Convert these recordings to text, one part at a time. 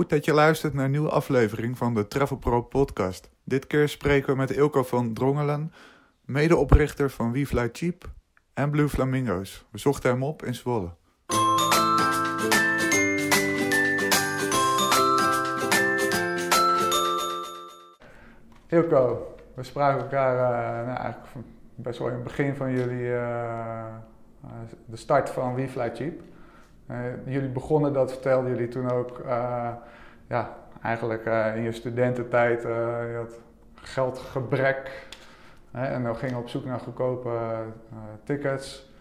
Goed dat je luistert naar een nieuwe aflevering van de Travel Pro podcast. Dit keer spreken we met Ilko van Drongelen, medeoprichter van We Fly Cheap en Blue Flamingo's. We zochten hem op in Zwolle. Ilko, we spraken elkaar uh, nou, eigenlijk best wel in het begin van jullie, uh, de start van We Fly Cheap. Uh, jullie begonnen, dat vertelden jullie toen ook, ja, eigenlijk in je studententijd, je had geldgebrek hè, en dan gingen op zoek naar goedkope tickets.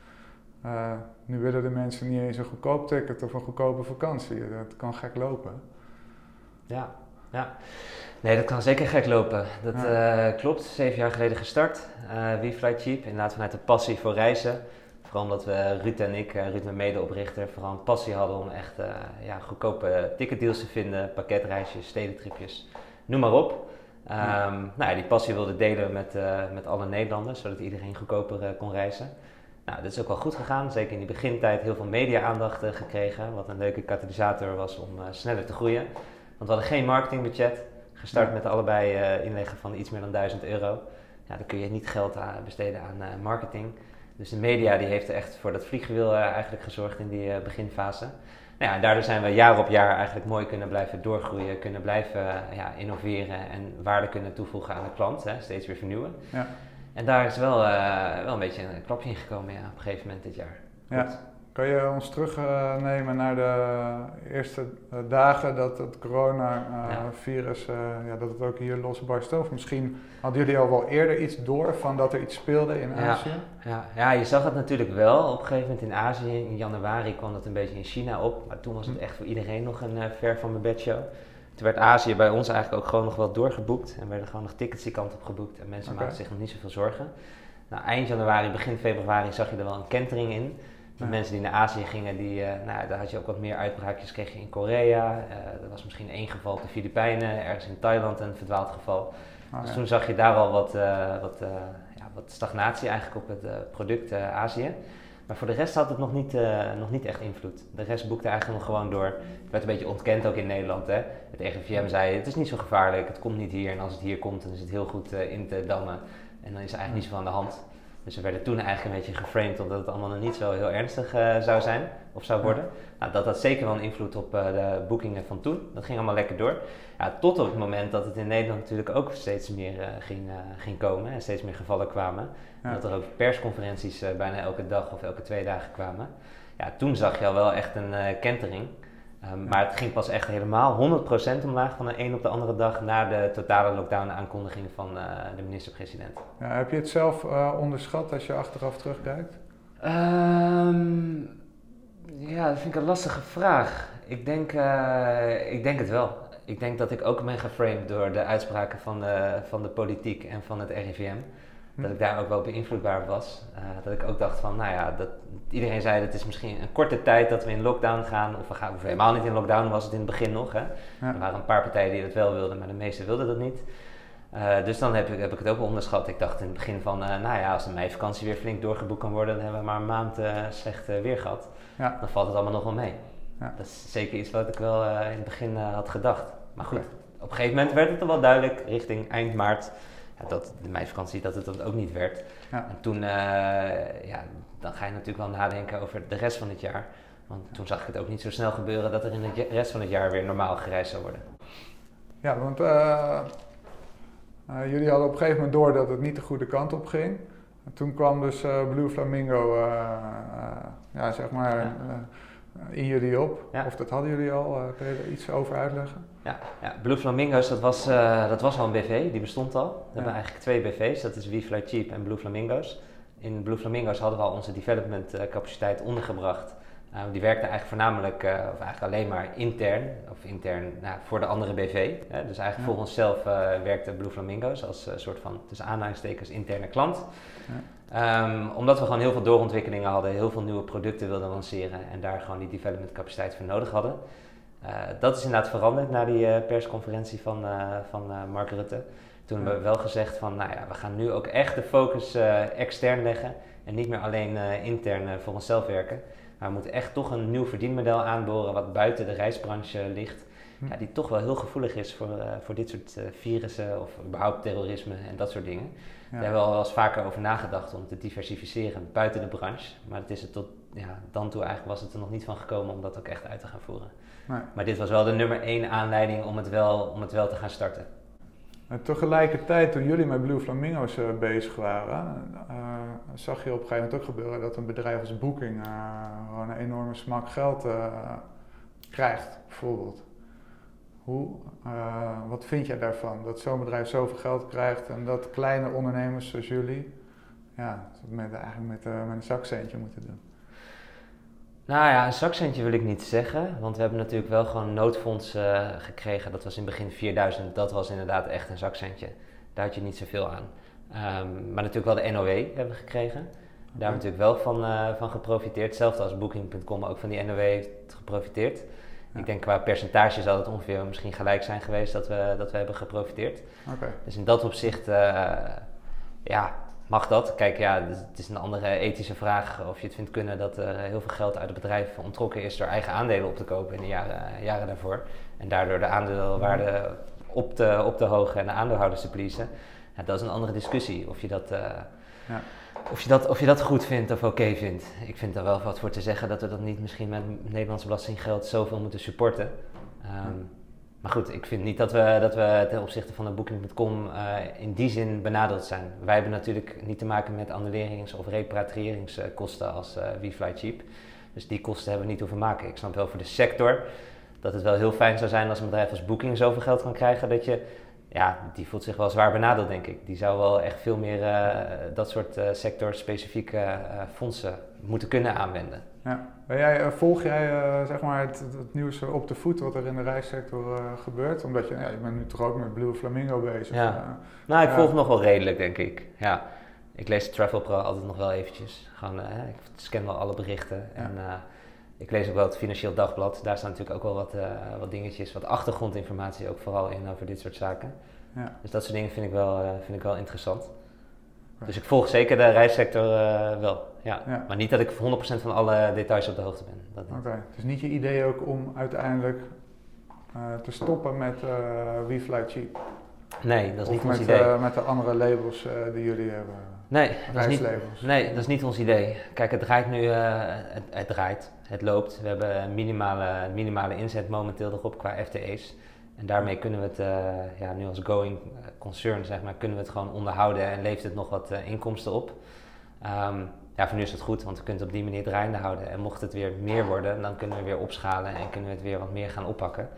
nu willen de mensen niet eens een goedkoop ticket of een goedkope vakantie. Dat kan gek lopen. Ja, ja. Nee, dat kan zeker gek lopen. Dat ja. uh, klopt. Zeven jaar geleden gestart. Uh, We Fly Cheap. Inderdaad vanuit de passie voor reizen. Vooral omdat we, Ruud en ik, uh, Ruud mijn medeoprichter, vooral een passie hadden om echt ja, goedkope ticketdeals te vinden. Pakketreisjes, stedentripjes, noem maar op. Um, ja. nou ja, die passie wilde delen met, met alle Nederlanders, zodat iedereen goedkoper kon reizen. Nou, dat is ook wel goed gegaan. Zeker in die begintijd heel veel media-aandacht gekregen. Wat een leuke katalysator was om sneller te groeien. Want we hadden geen marketingbudget. Gestart ja. met allebei uh, inleggen van iets meer dan 1000 euro. Ja, dan kun je niet geld aan besteden aan uh, marketing. Dus de media die heeft echt voor dat vliegwiel uh, eigenlijk gezorgd in die beginfase. Nou ja, daardoor zijn we jaar op jaar eigenlijk mooi kunnen blijven doorgroeien, kunnen blijven ja, innoveren en waarde kunnen toevoegen aan de klant, hè, steeds weer vernieuwen. Ja. En daar is wel, wel een beetje een klapje in gekomen ja, op een gegeven moment dit jaar. Ja. Kan je ons terugnemen naar de eerste dagen dat het coronavirus, ja. uh, ja, dat het ook hier losbarstte? Of misschien hadden jullie al wel eerder iets door van dat er iets speelde in Azië? Ja, ja. je zag het natuurlijk wel. Op een gegeven moment in Azië, in januari kwam het een beetje in China op. Maar toen was het echt voor iedereen nog een ver van mijn bedshow. Toen werd Azië bij ons eigenlijk ook gewoon nog wel doorgeboekt. En werden gewoon nog tickets die kant op geboekt. En mensen okay. maakten zich nog niet zoveel zorgen. Nou, eind januari, begin februari zag je er wel een kentering in. De ja. mensen die naar Azië gingen, die, uh, nou, daar had je ook wat meer uitbraakjes kreeg je in Korea. Uh, er was misschien één geval op de Filipijnen, ergens in Thailand een verdwaald geval. Oh, dus ja. toen zag je daar al wat, uh, wat, ja, wat stagnatie eigenlijk op het product Azië. Maar voor de rest had het nog niet, nog niet echt invloed. De rest boekte eigenlijk nog gewoon door. Het werd een beetje ontkend ook in Nederland. Hè? Het RIVM zei, het is niet zo gevaarlijk, het komt niet hier. En als het hier komt, dan is het heel goed in te dammen. En dan is er eigenlijk niet zoveel aan de hand. Dus we werden toen eigenlijk een beetje geframed omdat het allemaal nog niet zo heel ernstig uh, zou zijn of zou worden. Ja. Nou, dat had zeker wel een invloed op uh, de boekingen van toen. Dat ging allemaal lekker door. Ja, tot op het moment dat het in Nederland natuurlijk ook steeds meer uh, ging, ging komen en steeds meer gevallen kwamen. Ja. Dat er ook persconferenties bijna elke dag of elke twee dagen kwamen. Ja, toen zag je al wel echt een kentering. Um, ja. Maar het ging pas echt helemaal 100% omlaag van de een op de andere dag na de totale lockdown-aankondiging van uh, de minister-president. Ja, heb je het zelf uh, onderschat als je achteraf terugkijkt? Um, ja, dat vind ik een lastige vraag. Ik denk, uh, ik denk het wel. Ik denk dat ik ook ben geframed door de uitspraken van de, van de politiek en van het RIVM. Dat ik daar ook wel beïnvloedbaar was. Uh, dat ik ook dacht van, nou ja, dat, iedereen zei dat het is misschien een korte tijd dat we in lockdown gaan. Of we gaan of helemaal niet in lockdown, was het in het begin nog. Hè. Ja. Er waren een paar partijen die dat wel wilden, maar de meeste wilden dat niet. Uh, dus dan heb ik, heb ik het ook onderschat. Ik dacht in het begin van, uh, nou ja, als de meivakantie weer flink doorgeboekt kan worden, dan hebben we maar een maand slecht weer gehad. Ja. Dan valt het allemaal nog wel mee. Ja. Dat is zeker iets wat ik wel in het begin had gedacht. Maar goed, okay. op een gegeven moment werd het er wel duidelijk, richting eind maart dat de meivakantie dat het dat ook niet werd. Ja. En toen, uh, ja, dan ga je natuurlijk wel nadenken over de rest van het jaar. Want toen zag ik het ook niet zo snel gebeuren dat er in de rest van het jaar weer normaal gereisd zou worden. Ja, want uh, uh, jullie hadden op een gegeven moment door dat het niet de goede kant op ging. En toen kwam dus Blue Flamingo, ja, zeg maar, ja. in jullie op. Ja. Of dat hadden jullie al, kun je er iets over uitleggen? Ja, ja, Blue Flamingo's, dat was, uh, dat was al een BV, die bestond al. We ja. hebben eigenlijk twee BV's, dat is We Fly Cheap en Blue Flamingo's. In Blue Flamingo's hadden we al onze development uh, capaciteit ondergebracht. Uh, die werkte eigenlijk voornamelijk, of eigenlijk alleen maar intern, of intern nou, voor de andere BV. Hè. Dus eigenlijk ja. voor onszelf werkte Blue Flamingo's als soort van, tussen aanhalingstekens, interne klant. Um, omdat we gewoon heel veel doorontwikkelingen hadden, heel veel nieuwe producten wilden lanceren en daar gewoon die development capaciteit voor nodig hadden. Uh, dat is inderdaad veranderd na die uh, persconferentie van, uh, van Mark Rutte. Toen hebben we wel gezegd van, nou ja, we gaan nu ook echt de focus extern leggen en niet meer alleen intern voor onszelf werken. Maar we moeten echt toch een nieuw verdienmodel aanboren wat buiten de reisbranche ligt. hm. ja, die toch wel heel gevoelig is voor, voor dit soort virussen of überhaupt terrorisme en dat soort dingen. Daar hebben we al wel eens vaker over nagedacht om te diversificeren buiten de branche. Maar het is tot ja, dan toe eigenlijk was het er nog niet van gekomen om dat ook echt uit te gaan voeren. Nee. Maar dit was wel de nummer één aanleiding om het wel, om het wel te gaan starten. En tegelijkertijd, toen jullie met Blue Flamingo's uh, bezig waren, uh, zag je op een gegeven moment ook gebeuren dat een bedrijf als Booking uh, gewoon een enorme smak geld krijgt, bijvoorbeeld. Hoe, wat vind jij daarvan? Dat zo'n bedrijf zoveel geld krijgt en dat kleine ondernemers zoals jullie ja, met, eigenlijk met, met een zakcentje moeten doen? Nou ja, een zakcentje wil ik niet zeggen, want we hebben natuurlijk wel gewoon noodfondsen uh, gekregen. Dat was in het begin 4000, dat was inderdaad echt een zakcentje. Daar had je niet zoveel aan. Um, maar natuurlijk wel de NOW hebben we gekregen. Daar hebben we natuurlijk wel van, uh, van geprofiteerd. Hetzelfde als Booking.com ook van die NOW heeft geprofiteerd. Ik denk qua percentage zal het ongeveer misschien gelijk zijn geweest dat we, dat we hebben geprofiteerd. Okay. Dus in dat opzicht, uh, ja, mag dat? Kijk, ja, het is een andere ethische vraag of je het vindt kunnen dat er heel veel geld uit het bedrijf ontrokken is door eigen aandelen op te kopen in de jaren, jaren daarvoor. En daardoor de aandeelwaarde op te, op te hogen en de aandeelhouders te pleasen. Ja, dat is een andere discussie of je dat, uh, ja. of je dat, of je dat goed vindt of oké vindt. Ik vind er wel wat voor te zeggen dat we dat niet misschien met Nederlands belastinggeld zoveel moeten supporten. Um, maar goed, ik vind niet dat we, dat we ten opzichte van de Booking.com uh, in die zin benaderd zijn. Wij hebben natuurlijk niet te maken met annulerings- of repatrieringskosten als uh, WeFly Cheap. Dus die kosten hebben we niet hoeven maken. Ik snap wel voor de sector dat het wel heel fijn zou zijn als een bedrijf als Booking zoveel geld kan krijgen dat je, ja, die voelt zich wel zwaar benadeeld denk ik. Die zou wel echt veel meer uh, dat soort sectorspecifieke fondsen moeten kunnen aanwenden. Ja. Jij, eh, volg jij uh, zeg maar het, het, nieuws op de voet wat er in de reissector uh, gebeurt? Omdat je, ja, je bent nu toch ook met Blue Flamingo bezig. Ja. nou, ik volg nog wel redelijk, denk ik. Ja. Ik lees Travel Pro altijd nog wel eventjes. Gewoon, ik scan wel alle berichten. En ik lees ook wel het Financieel Dagblad. Daar staan natuurlijk ook wel wat, wat dingetjes, wat achtergrondinformatie ook vooral in over dit soort zaken. Ja. Dus dat soort dingen vind ik wel, vind ik wel interessant. Dus ik volg zeker de reissector wel ja. Maar niet dat ik 100% van alle details op de hoogte ben. Oké, okay. dus niet je idee ook om uiteindelijk uh, te stoppen met uh, We Fly Cheap? Nee, dat is niet met, ons idee. Met de andere labels die jullie hebben? Nee dat, is niet, nee, dat is niet ons idee. Kijk, het draait nu, het, het, draait, het loopt. We hebben minimale, minimale inzet momenteel erop qua FTE's. En daarmee kunnen we het, ja, nu als going concern zeg maar, kunnen we het gewoon onderhouden en levert het nog wat inkomsten op. Um, ja, voor nu is het goed, want we kunnen het op die manier draaiende houden. En mocht het weer meer worden, dan kunnen we weer opschalen en kunnen we het weer wat meer gaan oppakken.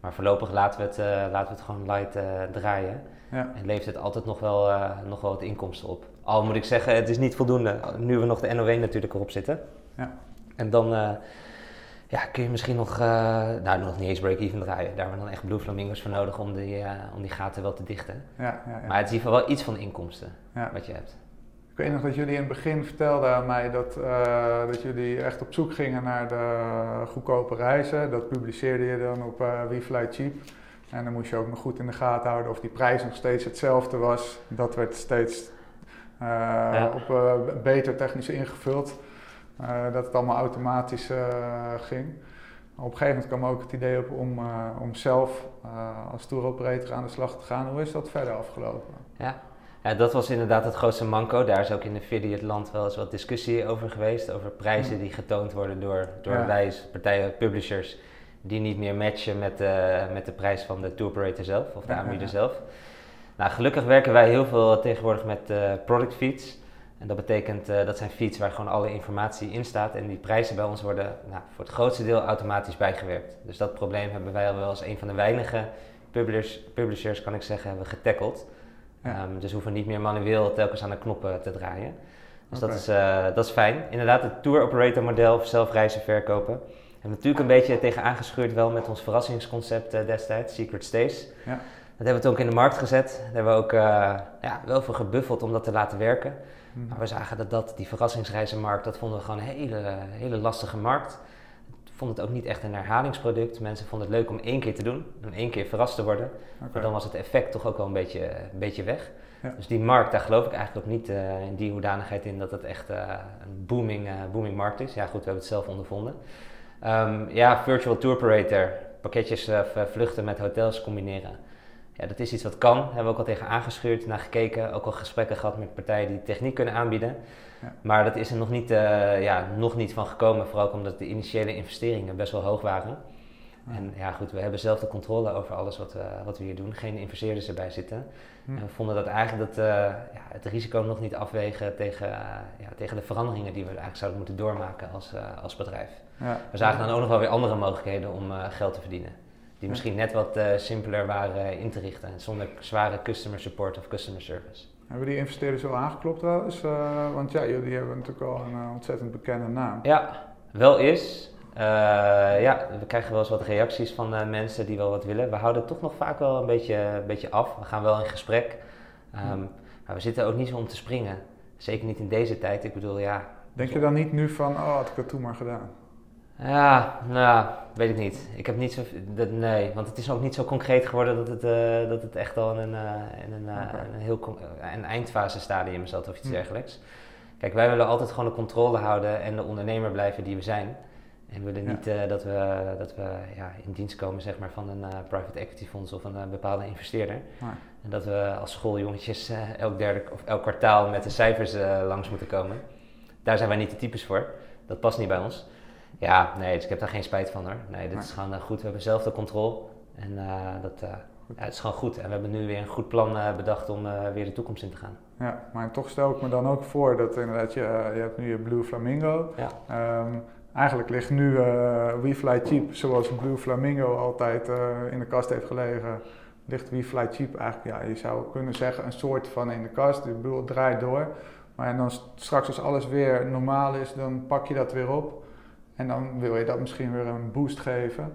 Maar voorlopig laten we het, uh, laten we het gewoon light draaien. Ja. En levert het altijd nog wel, nog wel wat inkomsten op. Al moet ik zeggen, het is niet voldoende. Nu we nog de NOW natuurlijk erop zitten. Ja. En dan ja, kun je misschien nog, nou nog niet eens break-even draaien. Daar hebben we dan echt Blue Flamingo's voor nodig om die, om die gaten wel te dichten. Ja, ja, Maar het is in ieder geval wel iets van inkomsten wat je hebt weet nog dat jullie in het begin vertelden aan mij dat, uh, dat jullie echt op zoek gingen naar de goedkope reizen. Dat publiceerde je dan op uh, We Fly Cheap. En dan moest je ook nog goed in de gaten houden of die prijs nog steeds hetzelfde was. Dat werd steeds ja. op beter technisch ingevuld. Dat het allemaal automatisch ging. Op een gegeven moment kwam ook het idee op om, om zelf als tour operator aan de slag te gaan. Hoe is dat verder afgelopen? Ja, ja, dat was inderdaad het grootste manco. Daar is ook in de affiliate land wel eens wat discussie over geweest. Over prijzen die getoond worden door, door ja. wij, partijen, publishers. Die niet meer matchen met, de, met de prijs van de tour operator zelf of de aanbieder zelf. Nou, gelukkig werken wij heel veel tegenwoordig met uh, product feeds. En dat betekent uh, dat zijn feeds waar gewoon alle informatie in staat. En die prijzen bij ons worden nou, voor het grootste deel automatisch bijgewerkt. Dus dat probleem hebben wij al wel als een van de weinige publishers, publishers kan ik zeggen, hebben getackled. Um, dus we hoeven niet meer manueel telkens aan de knoppen te draaien. Dus dat, is, uh, dat is fijn. Inderdaad, het tour operator model of zelfreizen verkopen. We hebben natuurlijk een beetje tegen aangeschuurd wel met ons verrassingsconcept uh, destijds, Secret Stays. Ja. Dat hebben we toen ook in de markt gezet. Daar hebben we ook uh, ja, wel voor gebuffeld om dat te laten werken. Mm. Maar we zagen dat, dat die verrassingsreizenmarkt, dat vonden we gewoon een hele, hele lastige markt vond het ook niet echt een herhalingsproduct. Mensen vonden het leuk om één keer te doen, om één keer verrast te worden. Maar dan was het effect toch ook wel een beetje, een beetje weg. Dus die markt, daar geloof ik eigenlijk ook niet uh, in die hoedanigheid in dat het echt uh, een booming, uh, booming markt is. Ja goed, we hebben het zelf ondervonden. Um, ja, virtual tour operator. pakketjes vluchten met hotels combineren. Ja, dat is iets wat kan. Hebben we ook al tegen aangeschuurd, naar gekeken. Ook al gesprekken gehad met partijen die techniek kunnen aanbieden. Ja. Maar dat is er nog niet, ja, nog niet van gekomen. Vooral omdat de initiële investeringen best wel hoog waren. En ja, goed, we hebben zelf de controle over alles wat, we, wat we hier doen. Geen investeerders erbij zitten. Hm. En we vonden dat eigenlijk dat, uh, ja, het risico nog niet afwegen tegen, ja, tegen de veranderingen die we eigenlijk zouden moeten doormaken als, uh, als bedrijf. Ja. We zagen dan ook nog wel weer andere mogelijkheden om geld te verdienen. Die misschien net wat simpeler waren in te richten. Zonder zware customer support of customer service. Hebben die investeerders wel aangeklopt trouwens? want ja, jullie hebben natuurlijk al een ontzettend bekende naam. Ja, wel is. Uh, ja, we krijgen wel eens wat reacties van uh, mensen die wel wat willen. We houden het toch nog vaak wel een beetje, een beetje af. We gaan wel in gesprek. Um, maar we zitten ook niet zo om te springen. Zeker niet in deze tijd. Ik bedoel, ja. Denk je dan niet nu van, oh, had ik dat toen maar gedaan? Ja, nou, weet ik niet. Ik heb niet zo. Dat, nee, want het is ook niet zo concreet geworden dat het, uh, dat het echt al in een, in een, okay. een heel een eindfase stadium zat of iets hm. dergelijks. Kijk, wij willen altijd gewoon de controle houden en de ondernemer blijven die we zijn. En we willen niet uh, dat we, dat we ja, in dienst komen zeg maar, van een uh, private equity fonds of een uh, bepaalde investeerder. En dat we als schooljongetjes elk derde of elk kwartaal met de cijfers langs moeten komen. Daar zijn wij niet de types voor. Dat past niet bij ons. Ja, nee, dus ik heb daar geen spijt van hoor. Nee, dit is gewoon goed. We hebben zelf de controle. En dat, ja, het is gewoon goed. En we hebben nu weer een goed plan bedacht om weer de toekomst in te gaan. Ja, maar toch stel ik me dan ook voor dat inderdaad, je, je hebt nu je Blue Flamingo. Ja. Um, Eigenlijk ligt nu uh, WeFly Cheap, zoals Blue Flamingo altijd uh, in de kast heeft gelegen, ligt WeFly Cheap eigenlijk, ja, je zou kunnen zeggen, een soort van in de kast. De boel draait door. Maar dan straks als alles weer normaal is, dan pak je dat weer op. En dan wil je dat misschien weer een boost geven.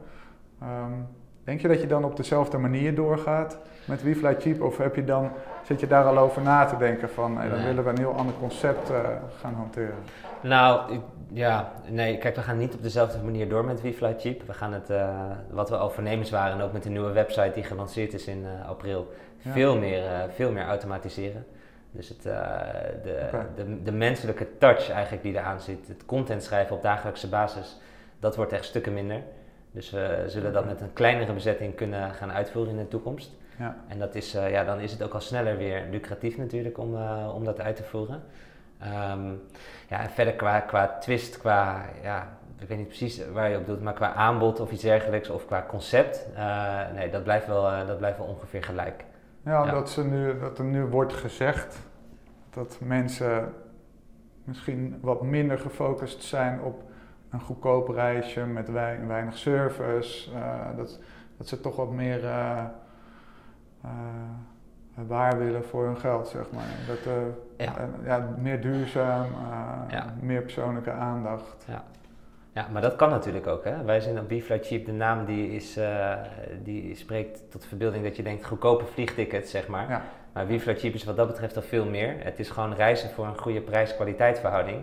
Um, denk je dat je dan op dezelfde manier doorgaat met WeFly Cheap? Of heb je dan, zit je daar al over na te denken van, hey, dan willen we een heel ander concept uh, gaan hanteren? Nou, ik ja, nee, kijk, we gaan niet op dezelfde manier door met WeFly Cheap. We gaan het, uh, wat we al voornemens waren, ook met de nieuwe website die gelanceerd is in uh, april, veel, meer, veel meer automatiseren. Dus het, de, de, de, menselijke touch eigenlijk die eraan zit, het content schrijven op dagelijkse basis, dat wordt echt stukken minder. Dus we zullen dat met een kleinere bezetting kunnen gaan uitvoeren in de toekomst. Ja. En dat is, ja, dan is het ook al sneller weer lucratief natuurlijk om, om dat uit te voeren. Um, ja, en verder qua, qua twist, qua, ja, ik weet niet precies waar je op doet, maar qua aanbod of iets dergelijks of qua concept, nee, dat blijft, wel, dat blijft wel ongeveer gelijk. Ja, Dat, ze nu, dat er nu wordt gezegd dat mensen misschien wat minder gefocust zijn op een goedkoop reisje met weinig service. Uh, dat, dat ze toch wat meer waar willen voor hun geld, zeg maar. Dat, ja. ja. meer duurzaam, meer persoonlijke aandacht. Ja. ja, maar dat kan natuurlijk ook. Hè? Wij zijn op BeFly Cheap, de naam die, is, die spreekt tot de verbeelding dat je denkt goedkope vliegtickets, zeg maar. Ja. Maar BeFly Cheap is wat dat betreft al veel meer. Het is gewoon reizen voor een goede prijs-kwaliteit verhouding.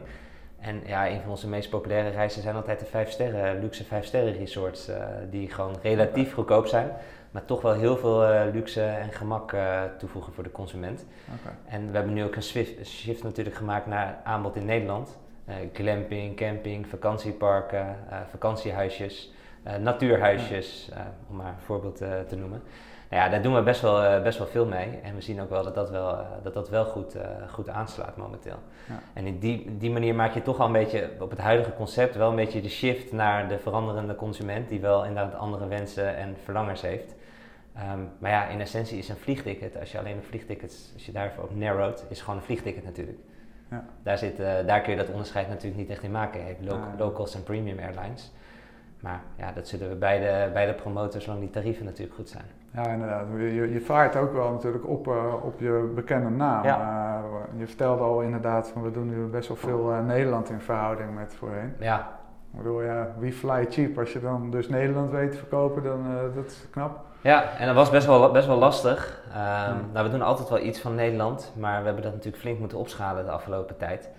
En ja, een van onze meest populaire reizen zijn altijd de vijf sterren, luxe vijf sterren resorts, die gewoon relatief goedkoop zijn maar toch wel heel veel uh, luxe en gemak uh, toevoegen voor de consument. Okay. En we hebben nu ook een shift, shift natuurlijk gemaakt naar aanbod in Nederland. Glamping, camping, vakantieparken, vakantiehuisjes, natuurhuisjes, om maar een voorbeeld te noemen. Nou ja, daar doen we best wel, best wel veel mee. En we zien ook wel dat dat wel, dat dat wel goed, goed aanslaat momenteel. Ja. En in die, die manier maak je toch al een beetje op het huidige concept wel een beetje de shift naar de veranderende consument, die wel inderdaad andere wensen en verlangers heeft. Um, maar ja, in essentie is een vliegticket, als je alleen een vliegticket, als je daarvoor op narrowed, is gewoon een vliegticket natuurlijk. Ja. Daar, zit, uh, daar kun je dat onderscheid natuurlijk niet echt in maken. Je hebt low, ah, low cost en premium airlines. Maar ja, dat zullen we bij de, bij de promotors, zolang die tarieven natuurlijk goed zijn. Ja, inderdaad. Je, je vaart ook wel natuurlijk op, uh, op je bekende naam. Ja. Uh, je vertelde al inderdaad, van we doen nu best wel veel Nederland in verhouding met voorheen. Ja. Ik bedoel, ja, we fly cheap. Als je dan dus Nederland weet te verkopen, dan dat is knap. Ja, en dat was best wel, best wel lastig. Um, nou, we doen altijd wel iets van Nederland, maar we hebben dat natuurlijk flink moeten opschalen de afgelopen tijd.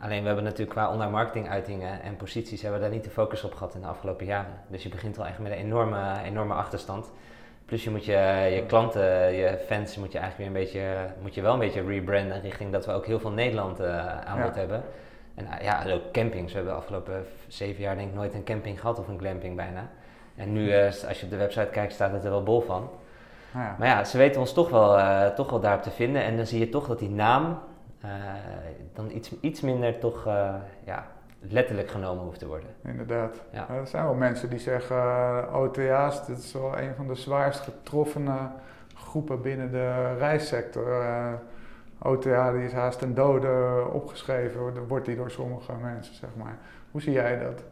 Alleen we hebben natuurlijk qua online marketing uitingen en posities hebben we daar niet de focus op gehad in de afgelopen jaren. Dus je begint al echt met een enorme, enorme achterstand. Plus je moet je, je klanten, je fans moet je eigenlijk weer een beetje, moet je wel een beetje rebranden richting dat we ook heel veel Nederland uh, aanbod hebben. En uh, ja, ook campings. We hebben de afgelopen zeven jaar denk ik nooit een camping gehad of een glamping bijna. En nu, uh, als je op de website kijkt, staat het er wel bol van. Nou ja. Maar ja, ze weten ons toch wel, toch wel daarop te vinden. En dan zie je toch dat die naam dan iets, iets minder toch ja, letterlijk genomen hoeft te worden. Inderdaad. Ja. er zijn wel mensen die zeggen OTA's, dit is wel een van de zwaarst getroffene groepen binnen de reissector. OTA die is haast ten dode opgeschreven, wordt die door sommige mensen, zeg maar. Hoe zie jij dat?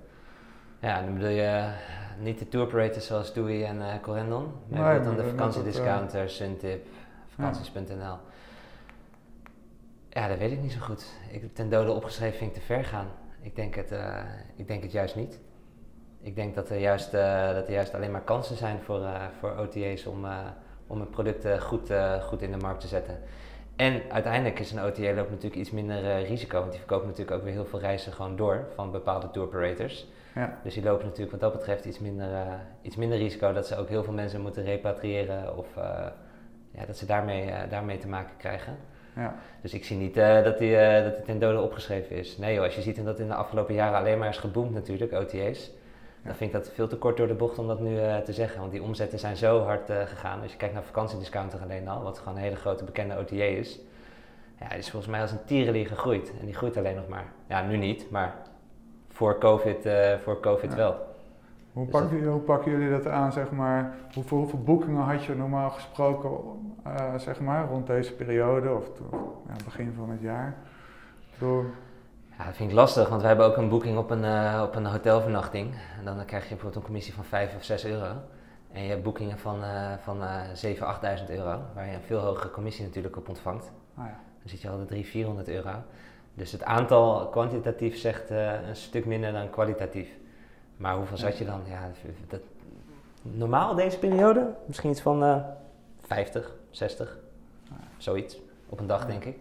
Ja, dan bedoel je niet de tour operators zoals TUI en uh, Corendon, maar Nee, dan de maar vakantiediscounter, Suntip, vakanties.nl. Ja, dat weet ik niet zo goed. Ik, ten dode opgeschreven vind ik te ver gaan. Ik denk het, uh, ik denk het juist niet. Ik denk dat er juist, uh, dat er juist alleen maar kansen zijn voor, voor OTA's om, om hun producten goed, goed in de markt te zetten. En uiteindelijk is een OTA loopt natuurlijk iets minder risico, want die verkopen natuurlijk ook weer heel veel reizen gewoon door van bepaalde tour operators. Ja. Dus die lopen natuurlijk wat dat betreft iets minder, uh, iets minder risico dat ze ook heel veel mensen moeten repatriëren of uh, ja, dat ze daarmee, daarmee te maken krijgen. Ja. Dus ik zie niet dat, die, dat het ten dode opgeschreven is. Nee joh, als je ziet dat in de afgelopen jaren alleen maar is geboomd natuurlijk, OTA's. Ja. Dan vind ik dat veel te kort door de bocht om dat nu te zeggen. Want die omzetten zijn zo hard gegaan. Als je kijkt naar vakantiediscounter alleen al, wat gewoon een hele grote bekende OTA is. Ja, die is volgens mij als een tierenlier gegroeid. En die groeit alleen nog maar. Ja, nu niet, maar voor COVID, uh, voor COVID Ja. wel. Hoe, Dus pakken, hoe pakken jullie dat aan, zeg maar? Hoeveel, hoeveel boekingen had je normaal gesproken, uh, zeg maar, rond deze periode of ja, begin van het jaar? Door, Ja, dat vind ik lastig, want we hebben ook een boeking op een, uh, op een hotelvernachting. En dan krijg je bijvoorbeeld een commissie van 5 of 6 euro. En je hebt boekingen van, van 7.000, 8.000 euro, waar je een veel hogere commissie natuurlijk op ontvangt. ah ja. Dan zit je al de 300, 400 euro. Dus het aantal kwantitatief zegt uh, een stuk minder dan kwalitatief. Maar hoeveel zat je dan? Ja, dat, normaal deze periode? Misschien iets van uh, 50, 60, zoiets. Op een dag, denk ik.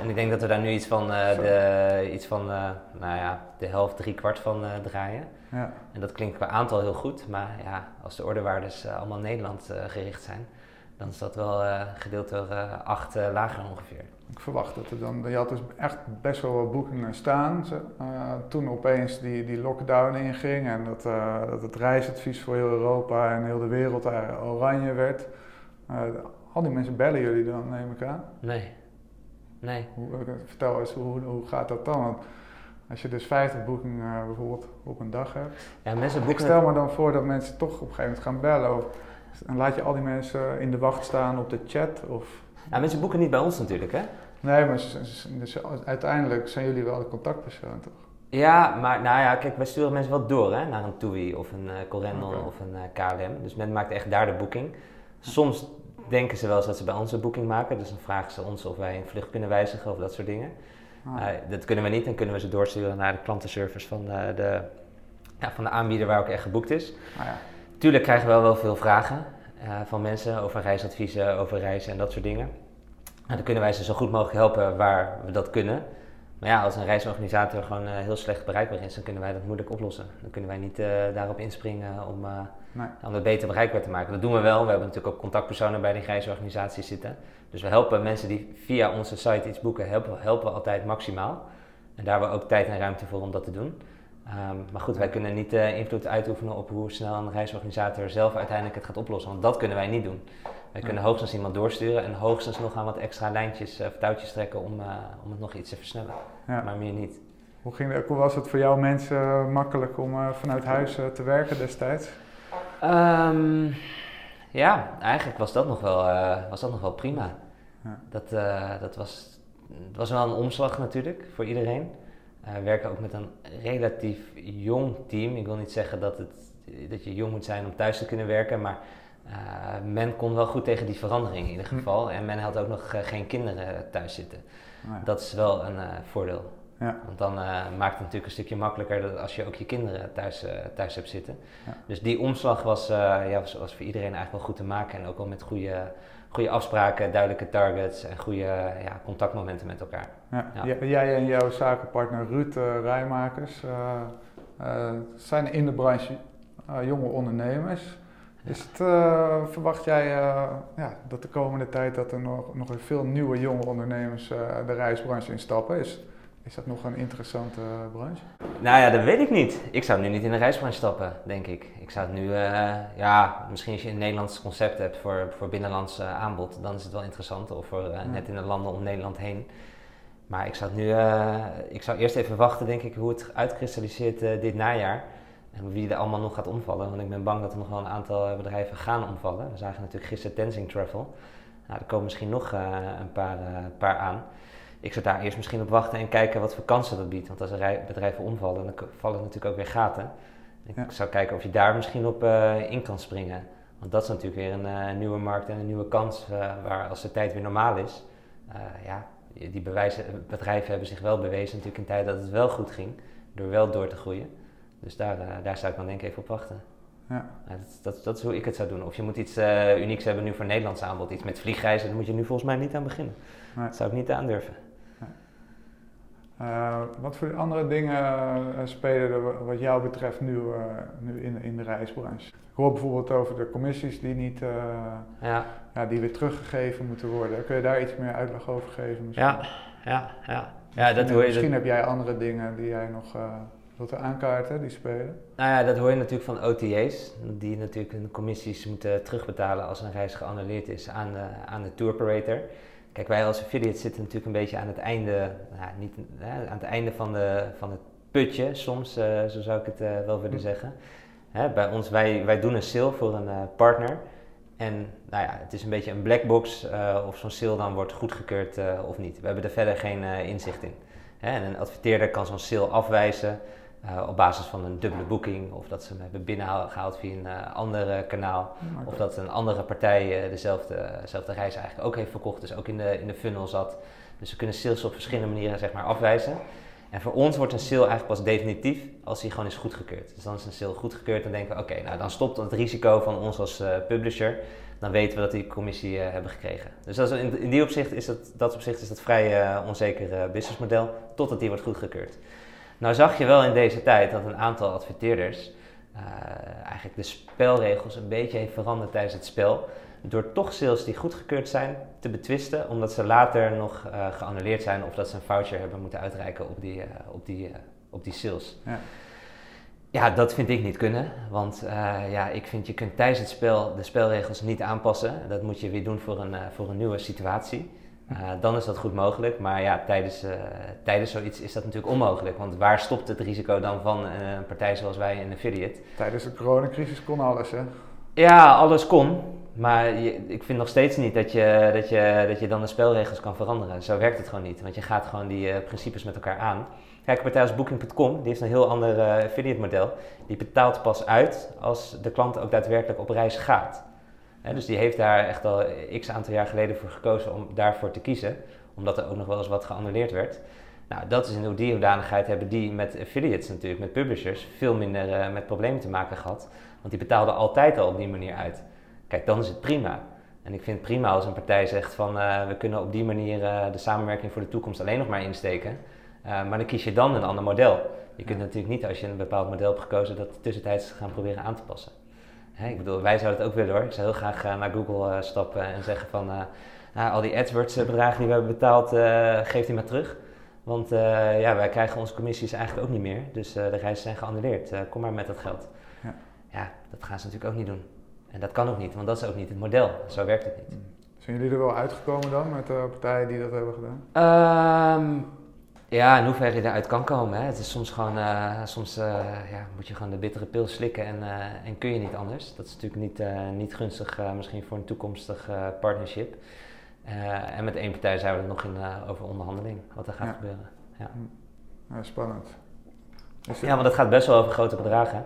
En ik denk dat we daar nu iets van, uh, de, iets van nou ja, de helft, drie kwart van draaien. Ja. En dat klinkt qua aantal heel goed. Maar ja, als de ordewaardes allemaal Nederland gericht zijn, dan is dat wel gedeeld door acht lager ongeveer. Ik verwacht dat er dan, je had dus echt best wel wat boekingen staan. Uh, toen opeens die, die lockdown inging en dat, uh, dat het reisadvies voor heel Europa en heel de wereld oranje werd. Uh, al die mensen bellen jullie dan, neem ik aan? Nee. Nee. Hoe, vertel eens, hoe, hoe gaat dat dan? Want als je dus 50 boekingen bijvoorbeeld op een dag hebt. Ja, mensen boeken ik stel me dan voor dat mensen toch op een gegeven moment gaan bellen. Of, en laat je al die mensen in de wacht staan op de chat? Of, ja, mensen boeken niet bij ons natuurlijk, hè? Nee, maar dus uiteindelijk zijn jullie wel de contactpersoon, toch? Ja, maar nou ja, kijk, wij sturen mensen wel door hè, naar een TUI of een uh, Corendon of een uh, KLM. Dus men maakt echt daar de boeking. Soms denken ze wel eens dat ze bij ons een boeking maken. Dus dan vragen ze ons of wij een vlucht kunnen wijzigen of dat soort dingen. Ah. Uh, dat kunnen we niet. Dan kunnen we ze doorsturen naar de klantenservice van de, de, ja, van de aanbieder waar ook echt geboekt is. Ah, ja. Tuurlijk krijgen we wel, wel veel vragen uh, van mensen over reisadviezen, over reizen en dat soort dingen. En dan kunnen wij ze zo goed mogelijk helpen waar we dat kunnen. Maar ja, als een reisorganisator gewoon uh, heel slecht bereikbaar is, dan kunnen wij dat moeilijk oplossen. Dan kunnen wij niet uh, daarop inspringen om, uh, Nee. om het beter bereikbaar te maken. Dat doen we wel. We hebben natuurlijk ook contactpersonen bij die reisorganisaties zitten. Dus we helpen mensen die via onze site iets boeken, helpen, helpen we altijd maximaal. En daar hebben we ook tijd en ruimte voor om dat te doen. Um, maar goed, wij kunnen niet uh, invloed uitoefenen op hoe snel een reisorganisator zelf uiteindelijk het gaat oplossen. Want dat kunnen wij niet doen. Wij kunnen hoogstens iemand doorsturen en hoogstens nog aan wat extra lijntjes of touwtjes trekken om, uh, om het nog iets te versnellen. Ja. Maar meer niet. Hoe, ging hoe was het voor jou mensen makkelijk om vanuit huis te werken destijds? Um, ja, eigenlijk was dat nog wel, uh, was dat nog wel prima. Ja. Dat, dat was, het was wel een omslag natuurlijk voor iedereen. Uh, we werken ook met een relatief jong team. Ik wil niet zeggen dat, het, dat je jong moet zijn om thuis te kunnen werken, maar uh, men kon wel goed tegen die verandering in ieder geval. Hm. En men had ook nog uh, geen kinderen thuis zitten. Oh ja. Dat is wel een voordeel. Ja. Want dan maakt het natuurlijk een stukje makkelijker dat als je ook je kinderen thuis, thuis hebt zitten. Ja. Dus die omslag was, ja, was, was, voor iedereen eigenlijk wel goed te maken. En ook wel met goede, goede afspraken, duidelijke targets en goede ja, contactmomenten met elkaar. Ja. Jij en jouw zakenpartner Ruud uh, Rijmakers uh, uh, zijn in de branche jonge ondernemers. Is het, verwacht jij ja, dat de komende tijd dat er nog, nog veel nieuwe jonge ondernemers de reisbranche instappen? Is, Is dat nog een interessante branche? Nou ja, dat weet ik niet. Ik zou nu niet in de reisbranche stappen, denk ik. Ik zou het nu, ja, misschien als je een Nederlands concept hebt voor, voor binnenlands aanbod, dan is het wel interessant. Of voor net in de landen om Nederland heen. Maar ik zou het nu, ik zou eerst even wachten, denk ik, hoe het uitkristalliseert dit najaar. En wie er allemaal nog gaat omvallen. Want ik ben bang dat er nog wel een aantal bedrijven gaan omvallen. We zagen natuurlijk gisteren Tenzing Travel. Nou, er komen misschien nog een paar, paar aan ik zou daar eerst misschien op wachten en kijken wat voor kansen dat biedt. Want als er bedrijven omvallen, dan vallen natuurlijk ook weer gaten. Ik zou kijken of je daar misschien op in kan springen. Want dat is natuurlijk weer een nieuwe markt en een nieuwe kans waar als de tijd weer normaal is. ja, die bewijzen, bedrijven hebben zich wel bewezen natuurlijk in tijd dat het wel goed ging. Door wel door te groeien. Dus daar, daar zou ik dan denk ik even op wachten. Ja. Dat, dat, dat, is hoe ik het zou doen. Of je moet iets unieks hebben nu voor Nederlands aanbod. Iets met vliegreizen, daar moet je nu volgens mij niet aan beginnen. Nee. Dat zou ik niet aandurven. Uh, wat voor andere dingen spelen er wat jou betreft nu, nu in, in de reisbranche? Ik hoor bijvoorbeeld over de commissies die, niet, ja. Ja, die weer teruggegeven moeten worden. Kun je daar iets meer uitleg over geven? Misschien? Ja, ja, ja. ja dat hoor je misschien heb jij andere dingen die jij nog wilt aankaarten, die spelen? Nou ja, dat hoor je natuurlijk van OTA's. Die natuurlijk hun commissies moeten terugbetalen als een reis geannuleerd is aan de, aan de tour operator. Kijk, wij als affiliate zitten natuurlijk een beetje aan het einde, nou, niet, hè, aan het einde van, de, van het putje, soms, uh, zo zou ik het uh, wel willen hm. zeggen. Hè, bij ons, wij, wij doen een sale voor een uh, partner. En nou ja, het is een beetje een black box of zo'n sale dan wordt goedgekeurd of niet. We hebben er verder geen inzicht in. Hè, en een adverteerder kan zo'n sale afwijzen. Uh, op basis van een dubbele boeking, of dat ze hem hebben binnengehaald via een uh, ander kanaal, of dat een andere partij uh, dezelfde, dezelfde reis eigenlijk ook heeft verkocht, dus ook in de, in de funnel zat. Dus we kunnen sales op verschillende manieren zeg maar, afwijzen. En voor ons wordt een sale eigenlijk pas definitief als hij gewoon is goedgekeurd. Dus dan is een sale goedgekeurd en denken we, oké, nou dan stopt het risico van ons als publisher. Dan weten we dat die commissie hebben gekregen. Dus dat is, in, die opzicht is dat, dat opzicht is dat vrij onzeker businessmodel, totdat die wordt goedgekeurd. Nou zag je wel in deze tijd dat een aantal adverteerders eigenlijk de spelregels een beetje heeft veranderd tijdens het spel. Door toch sales die goedgekeurd zijn te betwisten, omdat ze later nog uh, geannuleerd zijn of dat ze een voucher hebben moeten uitreiken op die, uh, op die, op die sales. Ja. ja. dat vind ik niet kunnen. Want ja, ik vind je kunt tijdens het spel de spelregels niet aanpassen. Dat moet je weer doen voor een, voor een nieuwe situatie. Dan is dat goed mogelijk. Maar ja, tijdens, tijdens zoiets is dat natuurlijk onmogelijk. Want waar stopt het risico dan van een partij zoals wij in affiliate? Tijdens de coronacrisis kon alles, hè? Ja, alles kon. Maar ik vind nog steeds niet dat je, dat, je, dat je dan de spelregels kan veranderen. Zo werkt het gewoon niet. Want je gaat gewoon die principes met elkaar aan. Kijk, een partij als Booking.com, die heeft een heel ander affiliate model. Die betaalt pas uit als de klant ook daadwerkelijk op reis gaat dus die heeft daar echt al x aantal jaar geleden voor gekozen om daarvoor te kiezen, omdat er ook nog wel eens wat geannuleerd werd. Nou, dat is in die hoedanigheid hebben die met affiliates natuurlijk, met publishers, veel minder uh, met problemen te maken gehad. Want die betaalden altijd al op die manier uit. Kijk, dan is het prima. En ik vind het prima als een partij zegt van uh, we kunnen op die manier uh, de samenwerking voor de toekomst alleen nog maar insteken. maar dan kies je dan een ander model. Je kunt natuurlijk niet als je een bepaald model hebt gekozen dat tussentijds gaan proberen aan te passen ik bedoel, wij zouden het ook willen hoor. Ik zou heel graag naar Google stappen en zeggen van... Nou, al die AdWords bedragen die we hebben betaald, geeft die maar terug. Want ja, wij krijgen onze commissies eigenlijk ook niet meer. Dus de reizen zijn geannuleerd. kom maar met dat geld. Ja. ja, dat gaan ze natuurlijk ook niet doen. En dat kan ook niet, want dat is ook niet het model. Zo werkt het niet. Hmm. Zijn jullie er wel uitgekomen dan met de partijen die dat hebben gedaan? Um, ja, in hoeverre je eruit kan komen. Hè. Het is soms gewoon, uh, soms uh, ja, moet je gewoon de bittere pil slikken en, uh, en kun je niet anders. Dat is natuurlijk niet, niet gunstig misschien voor een toekomstig partnership. en met één partij zijn we er nog in over onderhandeling, wat er gaat gebeuren. Ja. Hm. ja spannend. ja, want het gaat best wel over grote bedragen.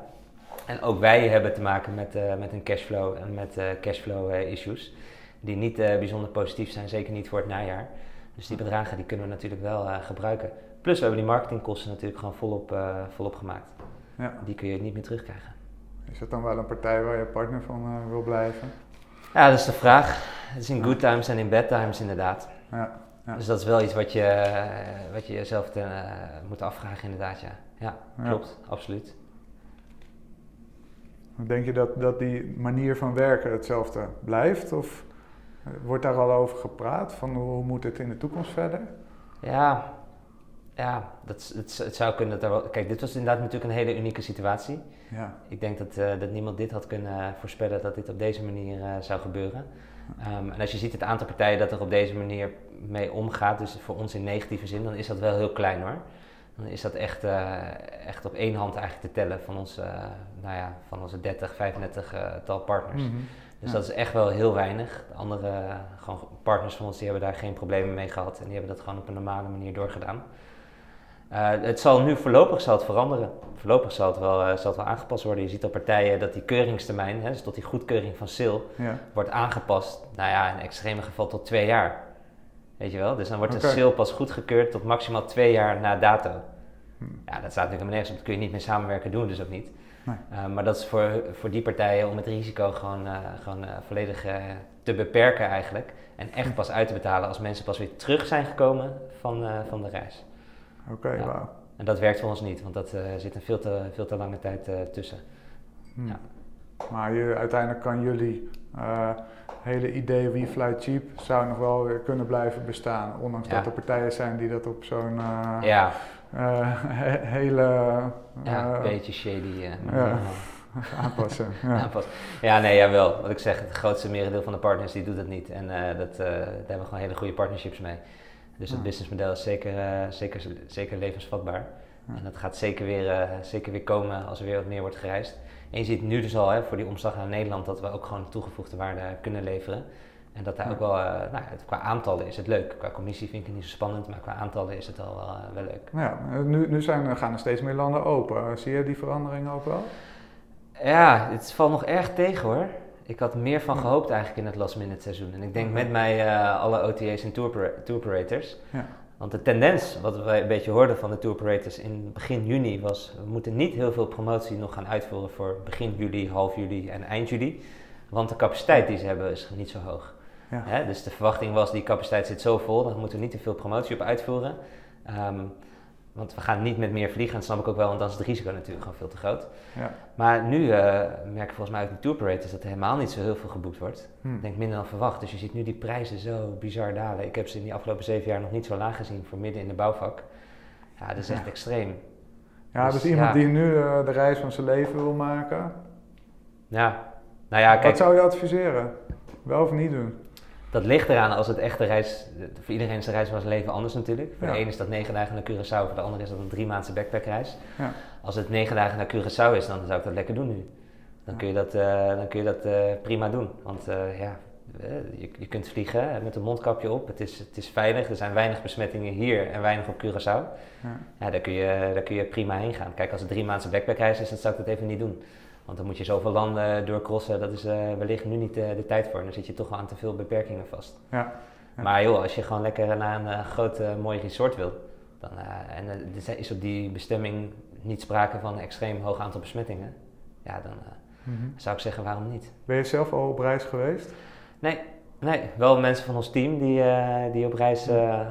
En ook wij hebben te maken met, met een cashflow en met cashflow issues. Die niet bijzonder positief zijn, zeker niet voor het najaar. Dus die bedragen die kunnen we natuurlijk wel gebruiken. Plus we hebben die marketingkosten natuurlijk gewoon volop, volop gemaakt. Ja. Die kun je niet meer terugkrijgen. Is dat dan wel een partij waar je partner van wil blijven? Ja, dat is de vraag. Het is in good times en in bad times inderdaad. Ja. ja. Dus dat is wel iets wat je, wat je jezelf moet afvragen inderdaad, ja. Ja, klopt, absoluut. Denk je dat, dat die manier van werken hetzelfde blijft? Of Wordt daar al over gepraat? Van hoe moet het in de toekomst verder? Ja, Ja, dat, het, het zou kunnen dat er wel... Kijk, dit was inderdaad natuurlijk een hele unieke situatie. Ja. Ik denk dat, eh, dat niemand dit had kunnen voorspellen dat dit op deze manier eh, zou gebeuren. Ehm, en als je ziet het aantal partijen dat er op deze manier mee omgaat, dus voor ons in negatieve zin, dan is dat wel heel klein hoor. Dan is dat echt, eh, echt op één hand eigenlijk te tellen van onze, nou ja, van onze 30, 35 tal partners. Mhm. Dus Ja. dat is echt wel heel weinig. De andere eh, gewoon partners van ons die hebben daar geen problemen mee gehad en die hebben dat gewoon op een normale manier doorgedaan. Eh, het zal nu voorlopig zal het veranderen. Voorlopig zal het, wel, eh, zal het wel aangepast worden. Je ziet op partijen dat die keuringstermijn, hè, dus tot die goedkeuring van SIL, Ja. wordt aangepast. Nou ja, in extreme geval tot twee jaar. Weet je wel? Dus dan wordt Oké. de SIL pas goedgekeurd tot maximaal twee jaar na dato. Hm. Ja, dat staat natuurlijk helemaal nergens op. Dat kun je niet meer samenwerken, doen dus ook niet. Nee. Eh, maar dat is voor, voor die partijen om het risico gewoon, eh, gewoon eh, volledig te beperken eigenlijk. En echt pas uit te betalen als mensen pas weer terug zijn gekomen van, van de reis. Oké, Ja. wauw. En dat werkt voor ons niet, want dat zit een veel te, veel te lange tijd tussen. Hm. Ja. Maar je, uiteindelijk kan jullie eh, hele idee wie fly cheap zou nog wel weer kunnen blijven bestaan. Ondanks Ja. dat er partijen zijn die dat op zo'n eh, ja, he- hele ja, beetje shady. aanpassen. Ja. aanpassen. Ja, nee, jawel. Wat ik zeg, het grootste merendeel van de partners die doet het niet. En dat, daar hebben we gewoon hele goede partnerships mee. Dus het businessmodel is zeker, zeker, zeker levensvatbaar. En dat gaat zeker weer, zeker weer komen als er weer wat meer wordt gereisd. En je ziet nu dus al hè, voor die omslag naar Nederland dat we ook gewoon toegevoegde waarde kunnen leveren. En dat daar ook wel, eh, nou, qua aantallen is het leuk. Qua commissie vind ik het niet zo spannend, maar qua aantallen is het al wel, eh, wel leuk. Ja, nu, nu zijn, gaan er steeds meer landen open. Eh, Zie je die veranderingen ook wel? Ja, het valt nog erg tegen hoor. Ik had meer van gehoopt eigenlijk in het last minute seizoen. En ik denk met mij alle OTA's en tour, tour operators. Ja. Want de tendens, wat wij een beetje hoorden van de tour operators in begin juni, was we moeten niet heel veel promotie nog gaan uitvoeren voor begin juli, half juli en eind juli. Want de capaciteit die ze hebben is niet zo hoog. Ja. Hè? Dus de verwachting was, die capaciteit zit zo vol, daar moeten we niet te veel promotie op uitvoeren. Ehm, want we gaan niet met meer vliegen, en dat snap ik ook wel, want dan is het risico natuurlijk gewoon veel te groot. Ja. Maar nu eh merk ik volgens mij uit de tour operators dat er helemaal niet zo heel veel geboekt wordt. Hm. Ik denk minder dan verwacht. Dus je ziet nu die prijzen zo bizar dalen. Ik heb ze in die afgelopen zeven jaar nog niet zo laag gezien voor midden in de bouwvak. Ja, dat is echt Ja. extreem. Ja, dus, Dus, iemand ja. die nu eh, de reis van zijn leven wil maken. Ja, nou ja, Wat kijk, zou je adviseren? Wel of niet doen? Dat ligt eraan als het echt de reis... Voor iedereen is de reis van zijn leven anders natuurlijk. Voor Ja. de ene is dat negen dagen naar Curaçao, voor de andere is dat een drie maandse backpackreis. Ja. Als het negen dagen naar Curaçao is, dan zou ik dat lekker doen nu. Dan kun je dat, eh, dan kun je dat eh, prima doen. Want eh, ja, je, je kunt vliegen met een mondkapje op. Het is, het is veilig. Er zijn weinig besmettingen hier en weinig op Curaçao. Ja. Ja, daar kun je, daar kun je prima heen gaan. Kijk, als het drie maandse backpackreis is, dan zou ik dat even niet doen. Want dan moet je zoveel landen doorcrossen. Dat is eh, wellicht nu niet eh, de tijd voor. Dan zit je toch wel aan te veel beperkingen vast. Ja. Ja. Maar joh, als je gewoon lekker naar een eh, groot mooi resort wil. Dan, en er is op die bestemming niet sprake van een extreem hoog aantal besmettingen. Ja, dan Mhm. zou ik zeggen waarom niet. Ben je zelf al op reis geweest? Nee, nee wel mensen van ons team die, die op, reis,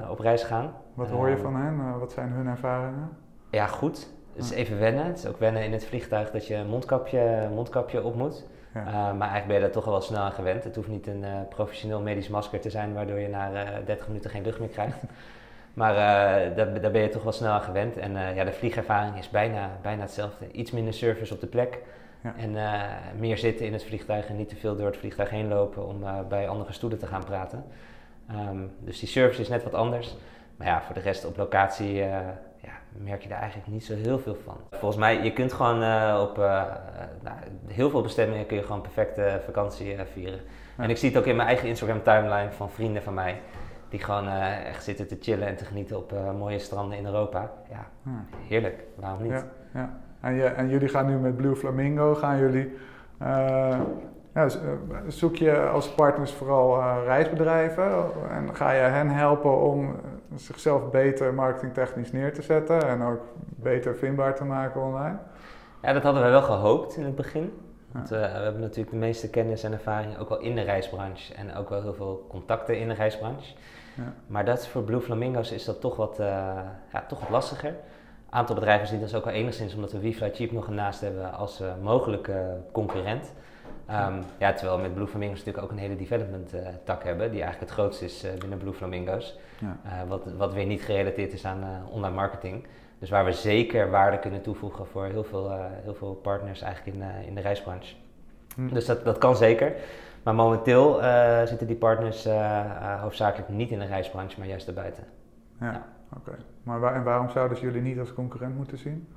op reis gaan. Wat hoor je Ehm, van hen? Wat zijn hun ervaringen? Ja, goed. Het is even wennen. Het is ook wennen in het vliegtuig dat je een mondkapje, mondkapje op moet. Ja. Eh, maar eigenlijk ben je daar toch wel snel aan gewend. Het hoeft niet een eh, professioneel medisch masker te zijn waardoor je na eh 30 minuten geen lucht meer krijgt. maar eh, daar, daar ben je toch wel snel aan gewend. En eh, ja, de vliegervaring is bijna, bijna hetzelfde. Iets minder service op de plek. Ja. En eh, meer zitten in het vliegtuig en niet te veel door het vliegtuig heen lopen om eh, bij andere stoelen te gaan praten. Ehm, dus die service is net wat anders. Maar ja, voor de rest op locatie eh, merk je daar eigenlijk niet zo heel veel van. Volgens mij, je kunt gewoon eh, op eh, nou, heel veel bestemmingen kun je gewoon perfecte vakantie eh, vieren. Ja. En ik zie het ook in mijn eigen Instagram timeline van vrienden van mij. Die gewoon echt zitten te chillen en te genieten op mooie stranden in Europa. Ja, Ja. heerlijk. Waarom niet? Ja, ja. En, je, en jullie gaan nu met Blue Flamingo, gaan jullie, ja, eh, zoek je als partners vooral eh, reisbedrijven en ga je hen helpen om eh, zichzelf beter marketingtechnisch neer te zetten en ook beter vindbaar te maken online? Ja, dat hadden wij wel gehoopt in het begin. Want eh, we hebben natuurlijk de meeste kennis en ervaring ook wel in de reisbranche. En ook wel heel veel contacten in de reisbranche. Ja. Maar dat is voor Blue Flamingo's is dat toch wat, eh, ja, toch wat lastiger. Een aantal bedrijven zien dat ook wel enigszins omdat we WeFly Cheap nog ernaast hebben als eh, mogelijke concurrent. Ehm, ja, terwijl we met Blue Flamingo's natuurlijk ook een hele development uh, tak hebben, die eigenlijk het grootste is uh, binnen Blue Flamingo's. Ja. Uh, wat, wat weer niet gerelateerd is aan online marketing. Dus waar we zeker waarde kunnen toevoegen voor heel veel, heel veel partners eigenlijk in, in de reisbranche. Hm. Dus dat, dat kan zeker. Maar momenteel zitten die partners hoofdzakelijk niet in de reisbranche, maar juist erbuiten. Ja, ja. oké. Maar waar, en waarom zouden ze jullie niet als concurrent moeten zien?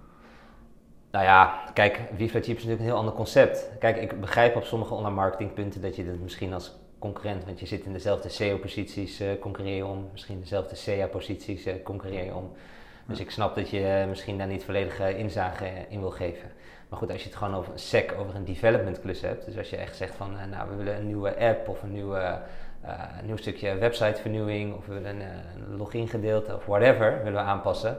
Nou ja, kijk, Vifla Cheap is natuurlijk een heel ander concept. Kijk, ik begrijp op sommige online marketingpunten dat je dat misschien als concurrent, want je zit in dezelfde SEO-posities, uh, concurreer je om. Misschien dezelfde SEA-posities, uh, concurreer je om. Dus ik snap dat je uh, misschien daar niet volledige inzage in wil geven. Maar goed, als je het gewoon over een SEC, over een development klus hebt. Dus als je echt zegt van, nou, we willen een nieuwe app of een, nieuwe, een nieuw stukje websitevernieuwing. Of we willen een, een login gedeelte of whatever willen we aanpassen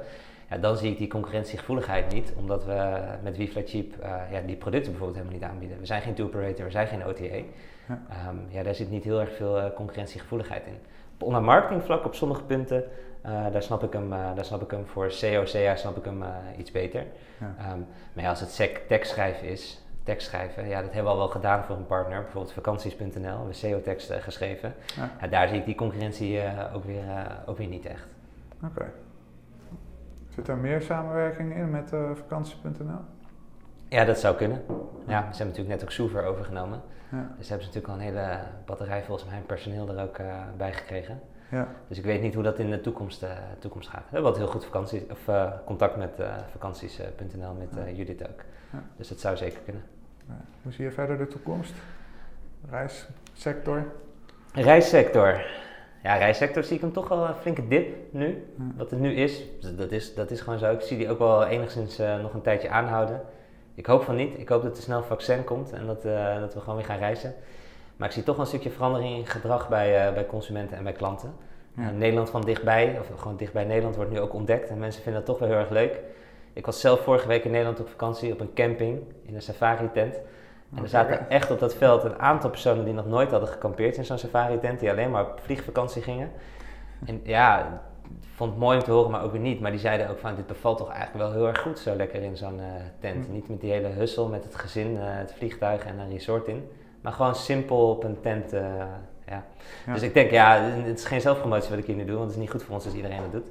ja, dan zie ik die concurrentiegevoeligheid niet, omdat we met WeFly Cheap uh, ja, die producten bijvoorbeeld helemaal niet aanbieden. We zijn geen tour operator, we zijn geen OTA. Ja. Um, ja, daar zit niet heel erg veel uh, concurrentiegevoeligheid in. Op online marketingvlak op sommige punten, uh, daar, snap ik hem, daar snap ik hem voor SEO, CA snap ik hem iets beter. Ja. Um, maar ja, als het SEC tekstschrijven is, tekstschrijven, ja, dat hebben we al wel gedaan voor een partner, bijvoorbeeld vakanties.nl, we hebben SEO-teksten geschreven. Ja. daar zie ik die concurrentie ook, weer, ook weer niet echt. Oké. Zit er meer samenwerking in met uh, vakantie.nl? Ja, dat zou kunnen. Ja, ze hebben natuurlijk net ook Soever overgenomen. Ja. Dus hebben ze natuurlijk al een hele batterij volgens mij personeel er ook uh, bij gekregen. Ja. Dus ik weet niet hoe dat in de toekomst, uh, toekomst gaat. We hebben wat heel goed vakanties, of, uh, contact met vakanties.nl, met Judith ook. Ja. Dus dat zou zeker kunnen. Hoe zie je verder de toekomst? Reissector? Reissector. Ja, reissector zie ik hem toch wel een flinke dip nu. Wat het nu is, dat is, dat is gewoon zo. Ik zie die ook wel enigszins uh, nog een tijdje aanhouden. Ik hoop van niet. Ik hoop dat er snel vaccin komt en dat, uh, dat we gewoon weer gaan reizen. Maar ik zie toch wel een stukje verandering in gedrag bij, uh, bij consumenten en bij klanten. Ja. Nederland van dichtbij, of gewoon dichtbij Nederland, wordt nu ook ontdekt. En mensen vinden dat toch wel heel erg leuk. Ik was zelf vorige week in Nederland op vakantie op een camping in een safari-tent. En er zaten echt op dat veld een aantal personen die nog nooit hadden gekampeerd in zo'n safari-tent, die alleen maar op vliegvakantie gingen. En ja, vond het mooi om te horen, maar ook weer niet. Maar die zeiden ook van, dit bevalt toch eigenlijk wel heel erg goed zo lekker in zo'n uh, tent. Hm. Niet met die hele hussel met het gezin, uh, het vliegtuig en een resort in. Maar gewoon simpel op een tent, uh, ja. ja. Dus ik denk, ja, het is geen zelfpromotie wat ik hier nu doe, want het is niet goed voor ons als iedereen dat doet.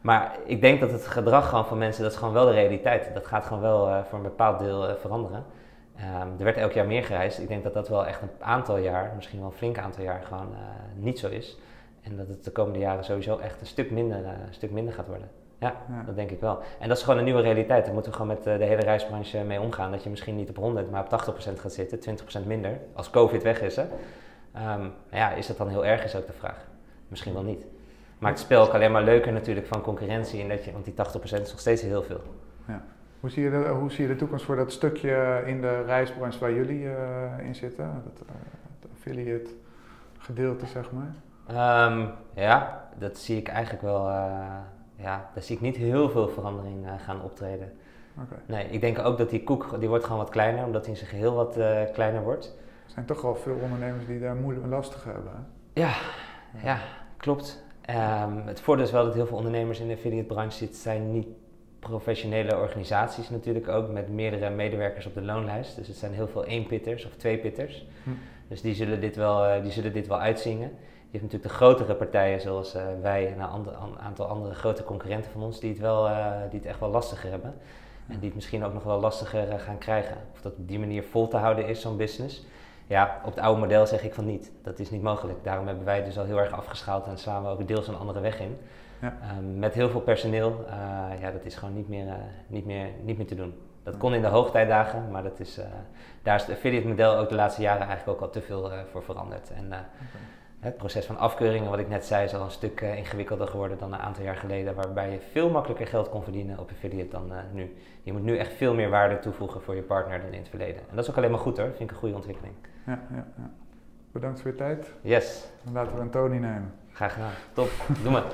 Maar ik denk dat het gedrag gewoon van mensen, dat is gewoon wel de realiteit. Dat gaat gewoon wel voor een bepaald deel veranderen. Um, er werd elk jaar meer gereisd. Ik denk dat dat wel echt een aantal jaar, misschien wel een flink aantal jaar, gewoon uh, niet zo is. En dat het de komende jaren sowieso echt een stuk minder, uh, een stuk minder gaat worden. Ja, ja, dat denk ik wel. En dat is gewoon een nieuwe realiteit. Daar moeten we gewoon met uh, de hele reisbranche mee omgaan. Dat je misschien niet op 100, maar op 80% gaat zitten, 20% minder. Als COVID weg is, hè. Um, ja, is dat dan heel erg, is ook de vraag. Misschien wel niet. Maakt het spel ook alleen maar leuker natuurlijk van concurrentie. En dat je, want die 80% is nog steeds heel veel. Ja. Hoe zie, je de, hoe zie je de toekomst voor dat stukje in de reisbranche waar jullie uh, in zitten? Dat, uh, het affiliate gedeelte, zeg maar. Um, ja, dat zie ik eigenlijk wel. Uh, ja, daar zie ik niet heel veel verandering gaan optreden. Okay. Nee, ik denk ook dat die koek, die wordt gewoon wat kleiner, omdat hij in zijn geheel wat kleiner wordt. Er zijn toch wel veel ondernemers die daar moeilijk en lastig hebben. Ja, ja, ja, klopt. Um, het voordeel is wel dat heel veel ondernemers in de affiliate branche zitten, zijn niet professionele organisaties natuurlijk ook, met meerdere medewerkers op de loonlijst. Dus het zijn heel veel één-pitters of twee-pitters. Hm. Dus die zullen, dit wel, eh, die zullen dit wel uitzingen. Je hebt natuurlijk de grotere partijen zoals uh, wij en een aantal andere grote concurrenten van ons die het, wel, uh, die het echt wel lastiger hebben. En die het misschien ook nog wel lastiger gaan krijgen. Of dat op die manier vol te houden is, zo'n business. Ja, op het oude model zeg ik van niet. Dat is niet mogelijk. Daarom hebben wij dus al heel erg afgeschaald en slaan we ook deels een andere weg in. Ja. Ehm, met heel veel personeel, uh, ja, dat is gewoon niet meer, uh, niet, meer, niet meer te doen. Dat kon in de hoogtijdagen, maar dat is, uh, daar is het affiliate model ook de laatste jaren eigenlijk ook al te veel voor veranderd. En okay. het proces van afkeuringen, wat ik net zei, is al een stuk ingewikkelder geworden dan een aantal jaar geleden, waarbij je veel makkelijker geld kon verdienen op affiliate dan nu. Je moet nu echt veel meer waarde toevoegen voor je partner dan in het verleden. En dat is ook alleen maar goed hoor, vind ik een goede ontwikkeling. Ja, ja, ja. Bedankt voor je tijd. Yes. Dan laten we een Tony nemen. Graag gedaan. Top. Doe maar.